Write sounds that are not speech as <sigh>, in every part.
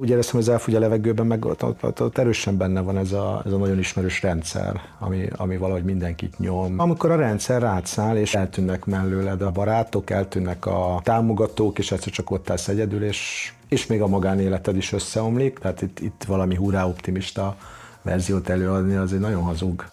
Úgy éreztem, hogy az elfogy a levegőben, meg ott, ott, ott, ott erősen benne van ez a, ez a nagyon ismerős rendszer, ami, ami valahogy mindenkit nyom. Amikor a rendszer rátszáll, és eltűnnek mellőled a barátok, eltűnnek a támogatók, és egyszer csak ott állsz egyedül, és, és még a magánéleted is összeomlik, tehát itt, itt valami hurrá optimista verziót előadni, az egy nagyon hazug.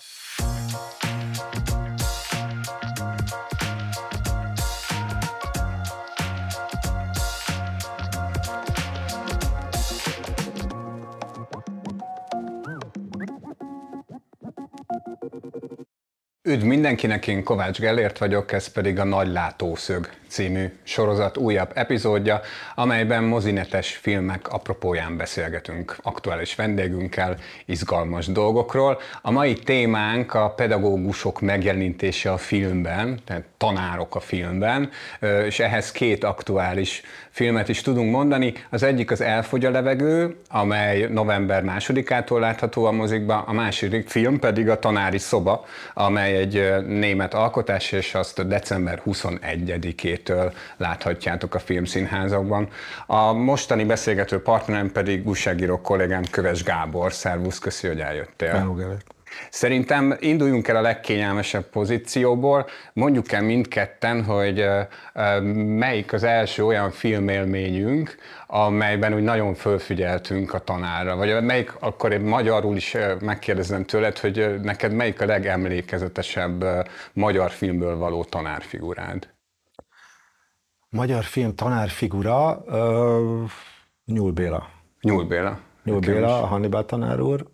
Üdv mindenkinek, én Kovács Gellért vagyok, ez pedig a Nagy Látószög című sorozat újabb epizódja, amelyben mozinetes filmek apropóján beszélgetünk aktuális vendégünkkel izgalmas dolgokról. A mai témánk a pedagógusok megjelenítése a filmben, tehát tanárok a filmben, és ehhez két aktuális filmet is tudunk mondani. Az egyik az Elfogy a levegő, amely november másodikától látható a mozikba, a második film pedig a Tanári szoba, amely egy német alkotás, és azt december 21-től láthatjátok a filmszínházakban. A mostani beszélgető partnerem pedig újságíró kollégám Köves Gábor. Szervusz, köszi, hogy eljöttél. Hello, Szerintem induljunk el a legkényelmesebb pozícióból, mondjuk el mindketten, hogy melyik az első olyan filmélményünk, amelyben úgy nagyon fölfigyeltünk a tanárra, vagy melyik, akkor én magyarul is megkérdezem tőled, hogy neked melyik a legemlékezetesebb magyar filmből való tanárfigurád? Magyar film tanárfigura, uh, Nyúl Béla. Nyúl Béla. Nyúl Béla, a Hannibal tanár úr,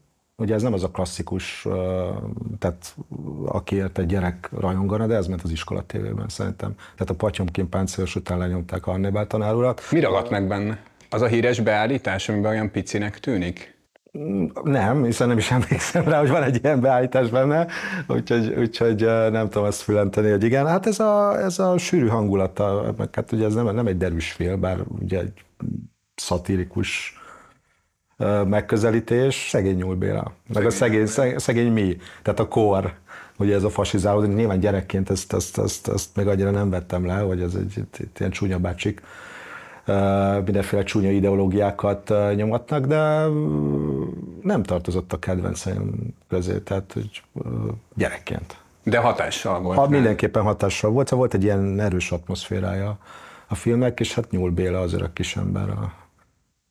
Ugye ez nem az a klasszikus, tehát akiért egy gyerek rajongana, de ez ment az iskola tévében szerintem. Tehát a Patyomkin páncélos után lenyomták a Hannibal tanárulat. Mi ragadt meg benne? Az a híres beállítás, amiben olyan picinek tűnik? Nem, hiszen nem is emlékszem rá, hogy van egy ilyen beállítás benne, úgyhogy, úgyhogy nem tudom azt fülenteni, hogy igen. Hát ez a, ez a sűrű hangulata, meg hát ugye ez nem, nem egy derűs film, bár ugye egy szatirikus megközelítés, szegény Nyúl Béla, meg a szegény, szegény mi, tehát a kor, ugye ez a fasizálódás, nyilván gyerekként ezt, ezt, ezt, ezt még annyira nem vettem le, hogy ez egy, egy, egy ilyen csúnya bácsik, mindenféle csúnya ideológiákat nyomatnak, de nem tartozott a kedvenceim közé, tehát hogy gyerekként. De hatással volt. Ha, mindenképpen hatással volt, szóval volt egy ilyen erős atmoszférája a filmek, és hát Nyúl Béla az öreg kisember a,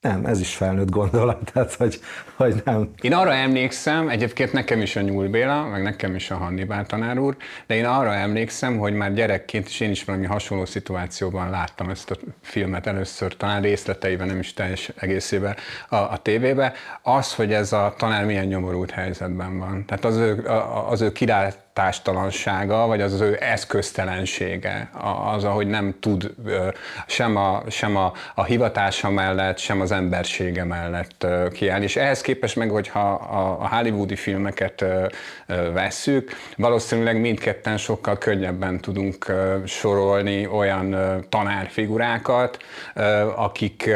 nem, ez is felnőtt gondolat, <laughs> tehát hogy, hogy nem. Én arra emlékszem, egyébként nekem is a Nyúl Béla, meg nekem is a Hannibal tanár úr, de én arra emlékszem, hogy már gyerekként is én is valami hasonló szituációban láttam ezt a filmet először, talán részleteiben, nem is teljes egészében a, a tévébe. Az, hogy ez a tanár milyen nyomorult helyzetben van. Tehát az ő, az ő király hatástalansága, vagy az az ő eszköztelensége, az, ahogy nem tud sem a, sem a, a hivatása mellett, sem az embersége mellett kiállni. És ehhez képest meg, hogyha a, a hollywoodi filmeket vesszük, valószínűleg mindketten sokkal könnyebben tudunk sorolni olyan tanárfigurákat, akik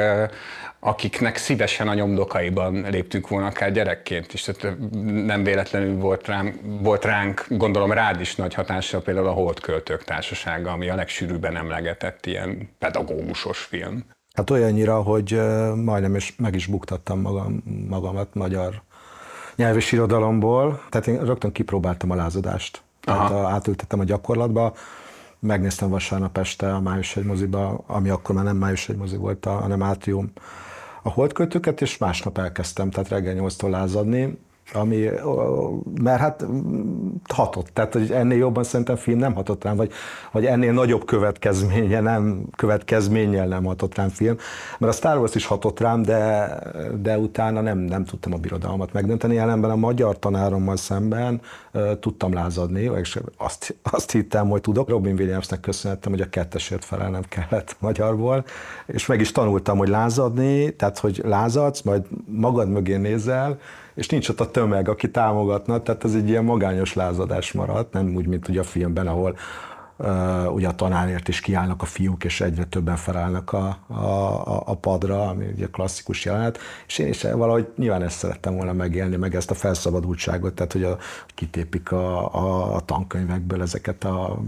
akiknek szívesen a nyomdokaiban léptünk volna akár gyerekként is. Tehát nem véletlenül volt, rám, volt ránk, gondolom rád is nagy hatással például a Holdköltők Társasága, ami a legsűrűbben emlegetett ilyen pedagógusos film. Hát olyannyira, hogy majdnem is meg is buktattam magam, magamat magyar nyelvi irodalomból, tehát én rögtön kipróbáltam a lázadást. Tehát a, átültettem a gyakorlatba, megnéztem vasárnap este a Május egy moziba, ami akkor már nem Május egy mozi volt, hanem Átrium a holdkötőket, és másnap elkezdtem, tehát reggel 8-tól lázadni, ami, mert hát hatott, tehát hogy ennél jobban szerintem film nem hatott rám, vagy, vagy ennél nagyobb következménye nem, következménnyel nem hatott rám film, mert a Star Wars is hatott rám, de, de utána nem, nem tudtam a birodalmat megdönteni, ellenben a magyar tanárommal szemben uh, tudtam lázadni, és azt, azt hittem, hogy tudok. Robin Williamsnek köszönhettem, hogy a kettesért felelnem kellett magyarból, és meg is tanultam, hogy lázadni, tehát hogy lázadsz, majd magad mögé nézel, és nincs ott a tömeg, aki támogatna, tehát ez egy ilyen magányos lázadás maradt, nem úgy, mint ugye a filmben, ahol Uh, ugye a tanárért is kiállnak a fiúk, és egyre többen felállnak a, a, a padra, ami ugye klasszikus jelenet, és én is valahogy nyilván ezt szerettem volna megélni, meg ezt a felszabadultságot, tehát hogy a, kitépik a, a, a tankönyvekből ezeket a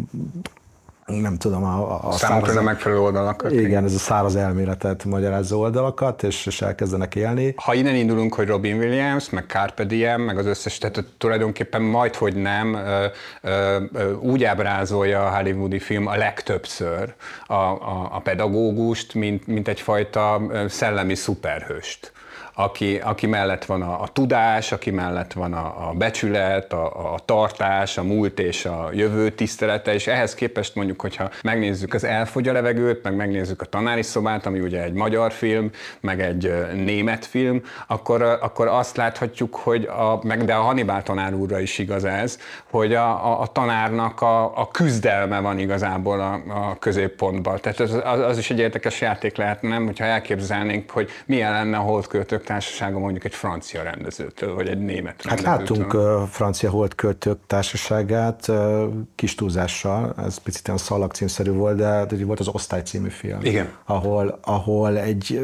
nem tudom, a, a száraz, nem megfelelő oldalakat. Igen, ez a száraz elméletet magyarázó oldalakat, és, és elkezdenek élni. Ha innen indulunk, hogy Robin Williams, meg Carpe Diem, meg az összes, tehát tulajdonképpen majd, hogy nem, ö, ö, ö, úgy ábrázolja a hollywoodi film a legtöbbször a, a, a pedagógust, mint, mint egyfajta szellemi szuperhőst aki, aki mellett van a, a tudás, aki mellett van a, a becsület, a, a tartás, a múlt és a jövő tisztelete, és ehhez képest mondjuk, hogyha megnézzük az Elfogy a levegőt, meg megnézzük a tanári szobát, ami ugye egy magyar film, meg egy német film, akkor, akkor azt láthatjuk, hogy a, meg de a Hannibal tanár úrra is igaz ez, hogy a, a, a tanárnak a, a küzdelme van igazából a, a középpontban. Tehát az, az, az is egy érdekes játék lehet, nem? Hogyha elképzelnénk, hogy milyen lenne a holdköltők társasága mondjuk egy francia rendezőtől, vagy egy német Hát láttunk uh, francia holdköltők társaságát kis túlzással, ez picit olyan szalagcímszerű volt, de, de volt az Osztály című film. Igen. Ahol, ahol egy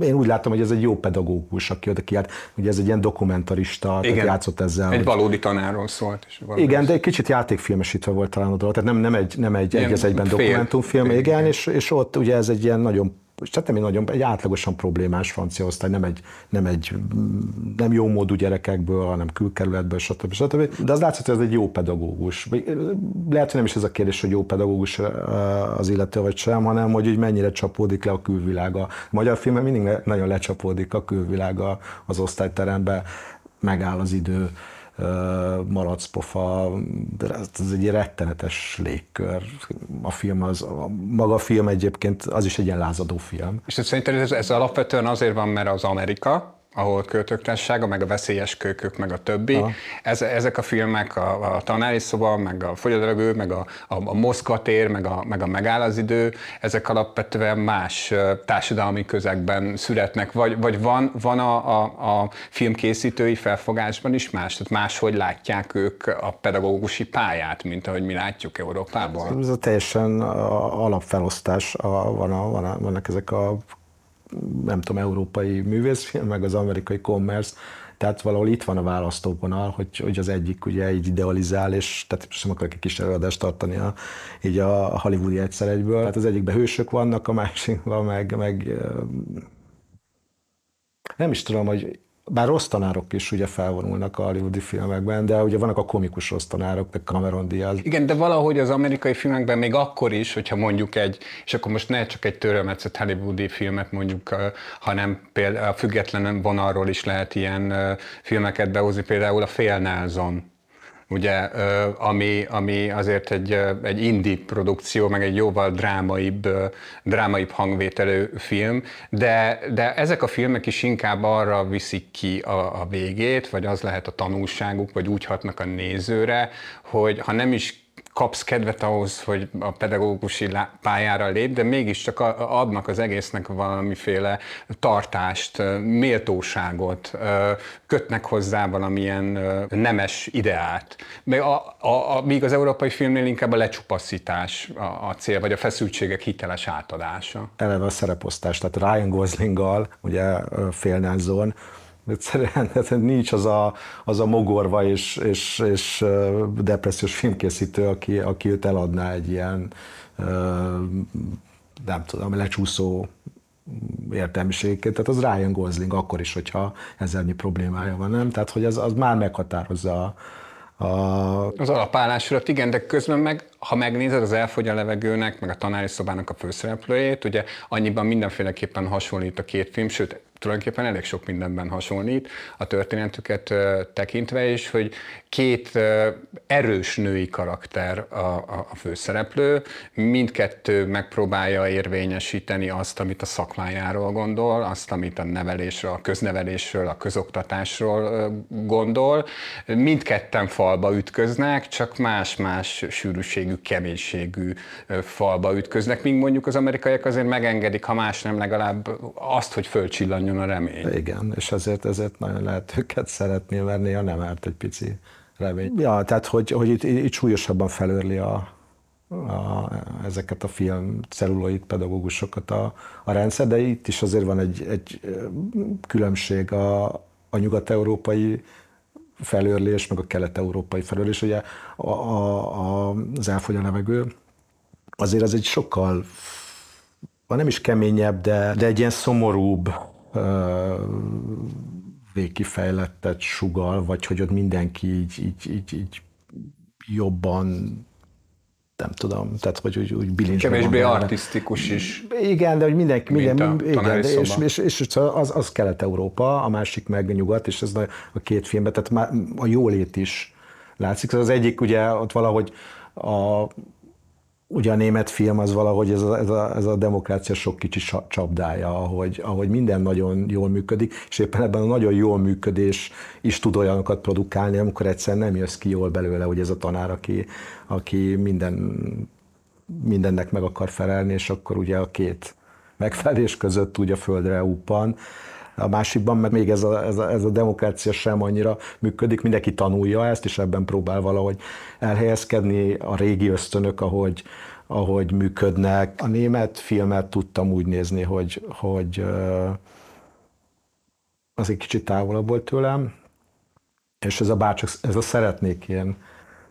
én úgy láttam, hogy ez egy jó pedagógus, aki oda kiállt, ugye ez egy ilyen dokumentarista, Igen. tehát játszott ezzel. Egy hogy... valódi tanárról szólt. És igen, de egy kicsit játékfilmesítve volt talán a dolog, tehát nem, nem egy, nem egy, egy egy egyben dokumentumfilm, igen, és, és ott ugye ez egy ilyen nagyon és hát nem egy nagyon, egy átlagosan problémás francia osztály, nem egy, nem egy nem jó módú gyerekekből, hanem külkerületből, stb. stb. De az látszott, hogy ez egy jó pedagógus. Lehet, hogy nem is ez a kérdés, hogy jó pedagógus az illető vagy sem, hanem hogy, hogy mennyire csapódik le a külvilága. A magyar filmben mindig nagyon lecsapódik a külvilága az osztályterembe, megáll az idő malacpofa, ez egy rettenetes légkör. A film az, a, maga a film egyébként az is egy ilyen lázadó film. És szerinted ez, ez alapvetően azért van, mert az Amerika, ahol költőktársága, meg a veszélyes kölykök, meg a többi. Ez, ezek a filmek, a, a tanári szoba, meg a fogyadalagő, meg a, a, a Moszkva tér, meg a, meg a megáll az idő, ezek alapvetően más társadalmi közegben születnek, vagy, vagy van, van a, a, a filmkészítői felfogásban is más, tehát máshogy látják ők a pedagógusi pályát, mint ahogy mi látjuk Európában? Ez a teljesen alapfelosztás, a, van a, van a, vannak ezek a nem tudom, európai művészfilm, meg az amerikai commerce, tehát valahol itt van a választóvonal, hogy, hogy az egyik ugye így idealizál, és tehát sem akarok egy kis előadást tartani a, így a hollywoodi egyszer egyből. Tehát az egyikben hősök vannak, a másikban meg, meg nem is tudom, hogy bár rossz tanárok is ugye felvonulnak a hollywoodi filmekben, de ugye vannak a komikus rossz tanárok, de Cameron Diaz. Igen, de valahogy az amerikai filmekben még akkor is, hogyha mondjuk egy, és akkor most ne csak egy törölmetszett hollywoodi filmet mondjuk, hanem például a független vonalról is lehet ilyen filmeket behozni, például a Fél Nelson ugye, ami, ami azért egy, egy indie produkció, meg egy jóval drámaibb, drámaibb hangvételű film, de, de ezek a filmek is inkább arra viszik ki a, a végét, vagy az lehet a tanulságuk, vagy úgy hatnak a nézőre, hogy ha nem is kapsz kedvet ahhoz, hogy a pedagógusi pályára lép, de mégiscsak adnak az egésznek valamiféle tartást, méltóságot, kötnek hozzá valamilyen nemes ideát. Még, a, a, a, míg az európai filmnél inkább a lecsupaszítás a, a cél, vagy a feszültségek hiteles átadása. Eleve a szereposztás, tehát Ryan Goslinggal, ugye Fél Nelson, Egyszerűen <laughs> nincs az a, az a mogorva és, és, és depressziós filmkészítő, aki, aki őt eladná egy ilyen, nem tudom, lecsúszó értelmiségként. Tehát az Ryan Gosling akkor is, hogyha ezernyi problémája van, nem? Tehát, hogy az, az már meghatározza a. Az alapállásról, igen, de közben meg, ha megnézed az elfogy a levegőnek, meg a tanári szobának a főszereplőjét, ugye annyiban mindenféleképpen hasonlít a két film, sőt, tulajdonképpen elég sok mindenben hasonlít a történetüket tekintve is, hogy két erős női karakter a, a, a főszereplő, mindkettő megpróbálja érvényesíteni azt, amit a szakmájáról gondol, azt, amit a nevelésről, a köznevelésről, a közoktatásról gondol. Mindketten falba ütköznek, csak más-más sűrűségű, keménységű falba ütköznek, míg mondjuk az amerikaiak azért megengedik, ha más nem legalább azt, hogy fölcsillanjon a remény. Igen, és ezért, ezért nagyon lehet őket szeretni, mert néha nem árt egy pici remény. Ja, tehát hogy, hogy itt, itt súlyosabban felőrli a, a, ezeket a film celluloid pedagógusokat a, a rendszer, de itt is azért van egy, egy különbség a, a nyugat-európai felőrlés, meg a kelet-európai felőrlés, ugye a, a, a, az elfogy a levegő, azért az egy sokkal, nem is keményebb, de, de egy ilyen szomorúbb, végkifejlettet sugal, vagy hogy ott mindenki így, így, így, így jobban nem tudom, tehát hogy úgy, úgy bilincsben Kevésbé artistikus is. Igen, de hogy mindenki, minden, igen, de és, és, és, és, az, az Kelet-Európa, a másik meg Nyugat, és ez a két filmben, tehát már a jólét is látszik. Az egyik ugye ott valahogy a ugye a német film az valahogy ez a, ez a, ez a demokrácia sok kicsi csapdája, ahogy, ahogy minden nagyon jól működik, és éppen ebben a nagyon jól működés is tud olyanokat produkálni, amikor egyszerűen nem jössz ki jól belőle, hogy ez a tanár, aki, aki minden, mindennek meg akar felelni, és akkor ugye a két megfelelés között úgy a földre uppan, a másikban meg még ez a, ez, a, ez a demokrácia sem annyira működik, mindenki tanulja ezt, és ebben próbál valahogy elhelyezkedni a régi ösztönök, ahogy, ahogy működnek. A német filmet tudtam úgy nézni, hogy, hogy az egy kicsit távolabb volt tőlem, és ez a bárcsak, ez a szeretnék ilyen,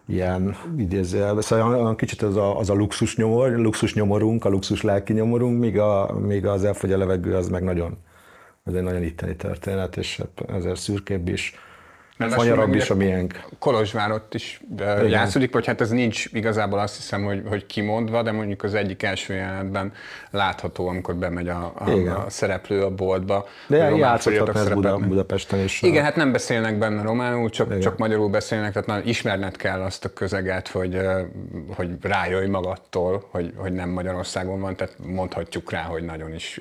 ilyen idézőjelben, szóval kicsit az a, az a luxus, nyomor, luxus nyomorunk, a luxus lelki nyomorunk, míg, a, míg az elfogy a levegő, az meg nagyon, ez egy nagyon itteni történet, és ezért szürkébb is, fanyarabb is a miénk. Kolozsvárot is Igen. játszódik, vagy hát ez nincs igazából azt hiszem, hogy, hogy kimondva, de mondjuk az egyik első jelenetben látható, amikor bemegy a, a, a szereplő a boltba. De játszottak ez Buda, Budapesten is. Igen, hát nem beszélnek benne románul, csak, csak magyarul beszélnek, tehát na, ismerned kell azt a közeget, hogy, hogy rájöjj magadtól, hogy, hogy nem Magyarországon van, tehát mondhatjuk rá, hogy nagyon is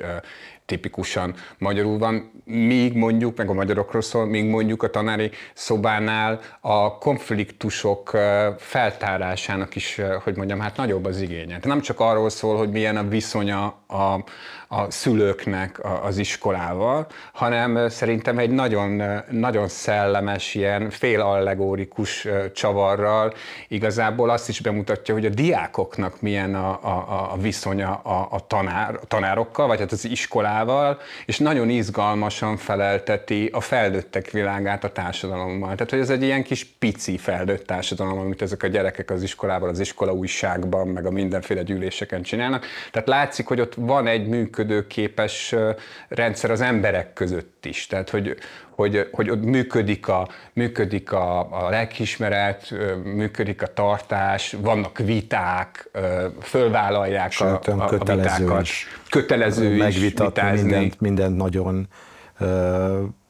tipikusan magyarul van, míg mondjuk, meg a magyarokról szól, míg mondjuk a tanári szobánál a konfliktusok feltárásának is, hogy mondjam, hát nagyobb az igénye. Nem csak arról szól, hogy milyen a viszonya a, a szülőknek az iskolával, hanem szerintem egy nagyon, nagyon szellemes, ilyen félallegórikus csavarral igazából azt is bemutatja, hogy a diákoknak milyen a, a, a viszonya a, a, tanár, a tanárokkal, vagy hát az iskolával, és nagyon izgalmasan felelteti a felnőttek világát a társadalommal. Tehát, hogy ez egy ilyen kis pici felnőtt társadalom, amit ezek a gyerekek az iskolában, az iskola újságban, meg a mindenféle gyűléseken csinálnak. Tehát látszik, hogy ott van egy működőképes rendszer az emberek között is. Tehát, hogy, hogy, hogy ott működik a, működik a, a lelkismeret, működik a tartás, vannak viták, fölvállalják Sőt, a, a, kötelező a vitákat. Is. Kötelező is vitázni. Mindent, mindent nagyon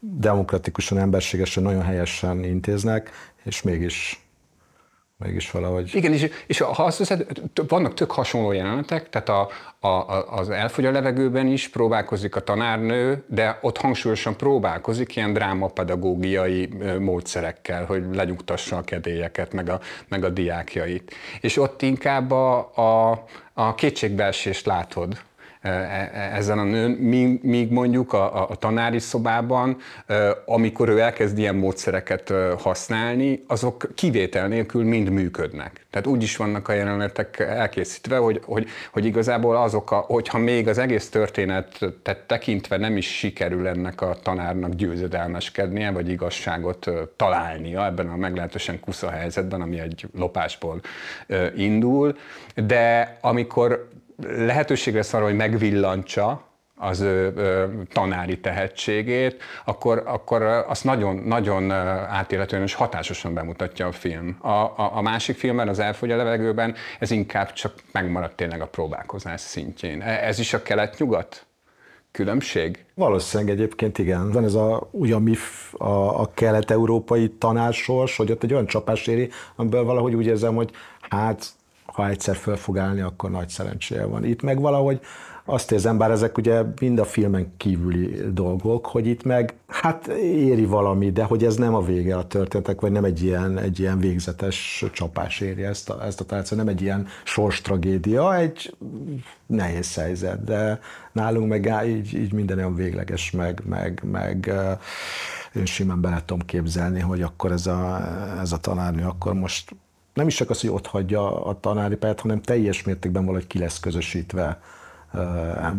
demokratikusan, emberségesen, nagyon helyesen intéznek, és mégis mégis valahogy... Igen, és, és ha azt hiszed, vannak tök hasonló jelenetek, tehát a, a, az elfogy a levegőben is próbálkozik a tanárnő, de ott hangsúlyosan próbálkozik ilyen drámapedagógiai módszerekkel, hogy lenyugtassa a kedélyeket, meg a, meg a diákjait. És ott inkább a, a, a kétségbeesést látod, ezen a nőn, míg mondjuk a, a tanári szobában, amikor ő elkezd ilyen módszereket használni, azok kivétel nélkül mind működnek. Tehát úgy is vannak a jelenetek elkészítve, hogy, hogy, hogy igazából azok, a, hogyha még az egész történetet tekintve nem is sikerül ennek a tanárnak győzedelmeskednie, vagy igazságot találnia ebben a meglehetősen kusza helyzetben, ami egy lopásból indul, de amikor lehetőségre lesz arra, hogy megvillantsa az ő, ő tanári tehetségét, akkor, akkor azt nagyon, nagyon átélhetően és hatásosan bemutatja a film. A, a, a másik filmben, az Elfogy a levegőben, ez inkább csak megmaradt tényleg a próbálkozás szintjén. E, ez is a kelet-nyugat különbség? Valószínűleg egyébként igen. Van ez a, ugyan mi a, a kelet-európai tanársors, hogy ott egy olyan csapás éri, amiből valahogy úgy érzem, hogy hát ha egyszer föl fog állni, akkor nagy szerencséje van. Itt meg valahogy azt érzem, bár ezek ugye mind a filmen kívüli dolgok, hogy itt meg hát éri valami, de hogy ez nem a vége a történetek, vagy nem egy ilyen, egy ilyen végzetes csapás éri ezt a, ezt a tárcát, nem egy ilyen sors tragédia, egy nehéz helyzet, de nálunk meg így, így minden olyan végleges, meg, meg, meg én simán bele tudom képzelni, hogy akkor ez a, ez a tanárnő akkor most nem is csak az, hogy ott hagyja a tanári pályát, hanem teljes mértékben valahogy ki lesz közösítve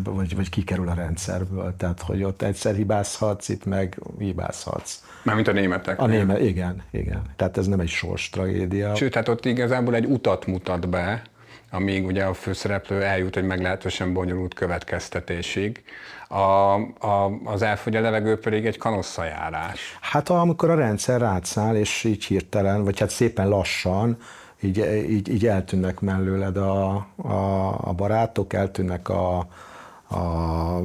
vagy, vagy kikerül a rendszerből. Tehát, hogy ott egyszer hibázhatsz, itt meg hibázhatsz. Mármint a németek. A német, igen, igen. Tehát ez nem egy sors tragédia. Sőt, tehát ott igazából egy utat mutat be, amíg ugye a főszereplő eljut egy meglehetősen bonyolult következtetésig. A, a, az elfogy a levegő pedig egy kanosszajárás. Hát amikor a rendszer rátszáll, és így hirtelen, vagy hát szépen lassan, így, így, így eltűnnek mellőled a, a, a barátok, eltűnnek a, a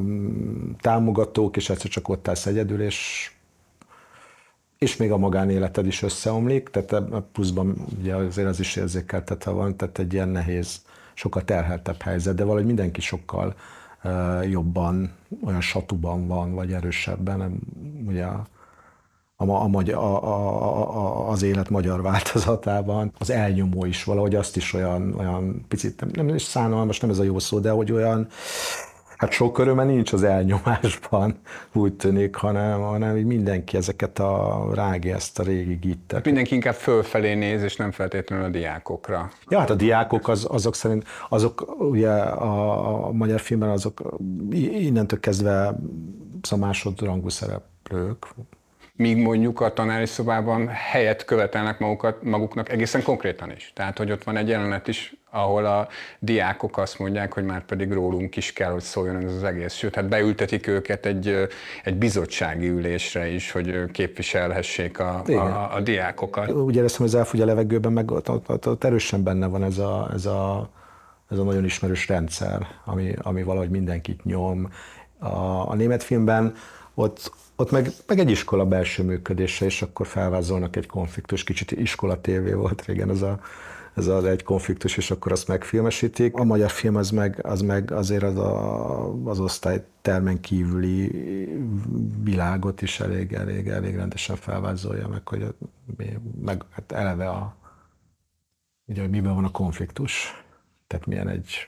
támogatók, és egyszer csak ott állsz egyedül, és és még a magánéleted is összeomlik, tehát pluszban ugye azért az is érzékeltetve van, tehát egy ilyen nehéz, sokkal terheltebb helyzet, de valahogy mindenki sokkal uh, jobban, olyan satuban van, vagy erősebben, ugye a, a, a, a, a, a, az élet magyar változatában. Az elnyomó is valahogy azt is olyan, olyan picit, nem, nem is szánalmas, nem ez a jó szó, de hogy olyan, Hát sok öröme nincs az elnyomásban, úgy tűnik, hanem, hanem így mindenki ezeket a rági, ezt a régi gittet. Mindenki inkább fölfelé néz, és nem feltétlenül a diákokra. Ja, hát a diákok az, azok szerint, azok ugye a, a magyar filmben azok innentől kezdve szóval másodrangú szereplők, míg mondjuk a tanári szobában helyet követelnek magukat, maguknak egészen konkrétan is. Tehát, hogy ott van egy jelenet is, ahol a diákok azt mondják, hogy már pedig rólunk is kell, hogy szóljon ez az egész. Sőt, hát beültetik őket egy, egy bizottsági ülésre is, hogy képviselhessék a, a, a diákokat. Úgy éreztem, hogy az elfogy a levegőben, meg ott, ott, ott, ott erősen benne van ez a, ez a, ez a nagyon ismerős rendszer, ami, ami valahogy mindenkit nyom. A, a német filmben ott, ott meg, meg egy iskola belső működése, és akkor felvázolnak egy konfliktus, kicsit iskola tévé volt régen ez, a, ez az egy konfliktus, és akkor azt megfilmesítik. A magyar film az meg, az meg azért az, a, az osztály termen kívüli világot is elég, elég, elég rendesen felvázolja meg, hogy meg hát eleve a, ugye, hogy miben van a konfliktus. Tehát milyen egy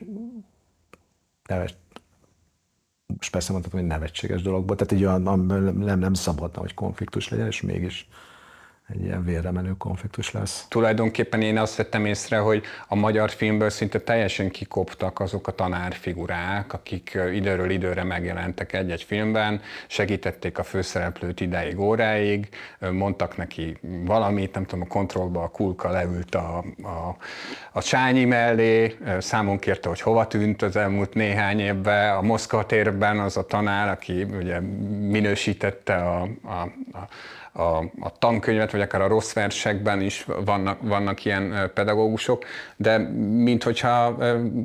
neves, most persze mondhatom, hogy nevetséges dologból, tehát egy olyan, nem, nem szabadna, hogy konfliktus legyen, és mégis egy ilyen vérre menő konfliktus lesz. Tulajdonképpen én azt vettem észre, hogy a magyar filmből szinte teljesen kikoptak azok a tanárfigurák, akik időről időre megjelentek egy-egy filmben, segítették a főszereplőt ideig, óráig, mondtak neki valamit, nem tudom, a kontrollba a kulka leült a, a, a csányi mellé, számon kérte, hogy hova tűnt az elmúlt néhány évben, a Moszkva térben az a tanár, aki ugye minősítette a, a, a a, a tankönyvet, vagy akár a rossz versekben is vannak, vannak ilyen pedagógusok, de minthogyha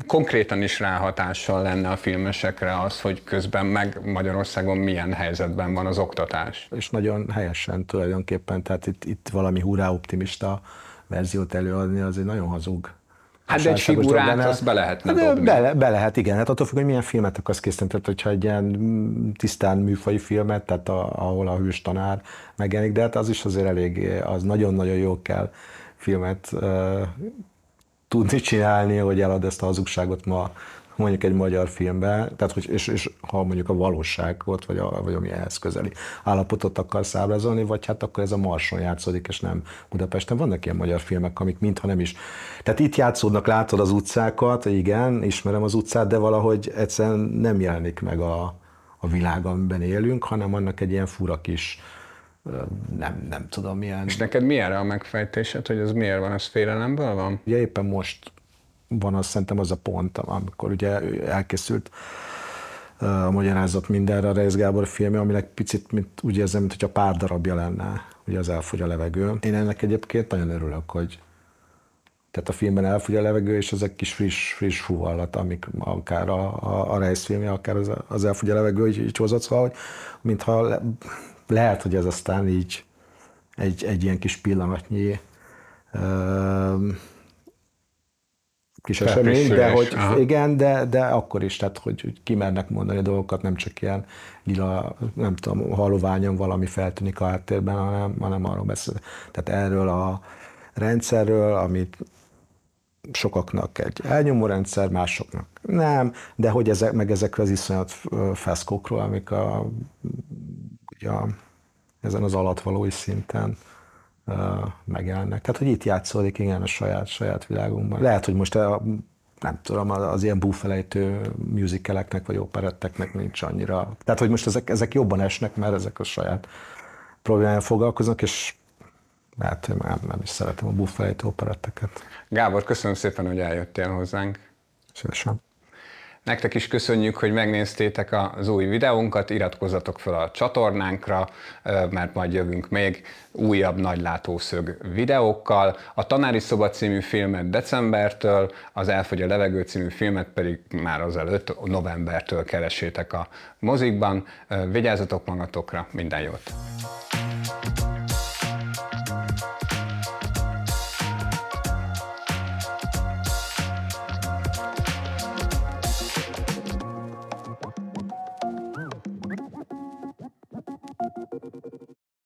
konkrétan is ráhatással lenne a filmesekre az, hogy közben meg Magyarországon milyen helyzetben van az oktatás. És nagyon helyesen tulajdonképpen, tehát itt, itt valami hurrá optimista verziót előadni, az egy nagyon hazug Hát de egy figurát azt be lehetne hát, dobni. Be, be, lehet, igen. Hát attól függ, hogy milyen filmet akarsz készíteni. Tehát, hogyha egy ilyen tisztán műfai filmet, tehát a, ahol a hős tanár megjelenik, de hát az is azért elég, az nagyon-nagyon jó kell filmet uh, tudni csinálni, hogy elad ezt a hazugságot ma mondjuk egy magyar filmbe, tehát hogy, és, és ha mondjuk a valóságot, vagy, a, vagy ami ehhez közeli állapotot akar ábrázolni, vagy hát akkor ez a Marson játszódik, és nem Budapesten. Vannak ilyen magyar filmek, amik mintha nem is. Tehát itt játszódnak, látod az utcákat, igen, ismerem az utcát, de valahogy egyszerűen nem jelenik meg a, a világ, amiben élünk, hanem annak egy ilyen fura kis nem, nem tudom milyen. És neked mi erre a megfejtésed, hogy ez miért van, ez félelemből van? Ugye éppen most van az szerintem az a pont, amikor ugye elkészült a magyarázat mindenre a Reis Gábor filmje, aminek picit mint, úgy érzem, mint hogy a pár darabja lenne, ugye az elfogy a levegő. Én ennek egyébként nagyon örülök, hogy tehát a filmben elfogy a levegő, és ezek kis friss, friss fúvallat, amik akár a, a, a Reis filmje, akár az, az elfogy a levegő, így, így hozott, szóval, hogy mintha le, lehet, hogy ez aztán így egy, egy ilyen kis pillanatnyi kis esemény, de hogy Aha. igen, de, de akkor is, tehát hogy, hogy kimernek mondani a dolgokat, nem csak ilyen lila, nem tudom, haloványon valami feltűnik a háttérben, hanem, hanem arról beszél. Tehát erről a rendszerről, amit sokaknak egy elnyomó rendszer, másoknak nem, de hogy ezek, meg ezekről az iszonyat feszkókról, amik a, ugye a, ezen az alatvalói szinten megjelennek. Tehát, hogy itt játszódik igen a saját, saját világunkban. Lehet, hogy most a, nem tudom, az ilyen búfelejtő musicaleknek vagy operetteknek nincs annyira. Tehát, hogy most ezek, ezek jobban esnek, mert ezek a saját problémájával foglalkoznak, és hát nem, nem is szeretem a búfelejtő operetteket. Gábor, köszönöm szépen, hogy eljöttél hozzánk. Szívesen. Nektek is köszönjük, hogy megnéztétek az új videónkat, iratkozzatok fel a csatornánkra, mert majd jövünk még újabb nagylátószög videókkal. A Tanári Szoba című filmet decembertől, az Elfogy a levegő című filmet pedig már azelőtt novembertől keresétek a mozikban. Vigyázzatok magatokra, minden jót!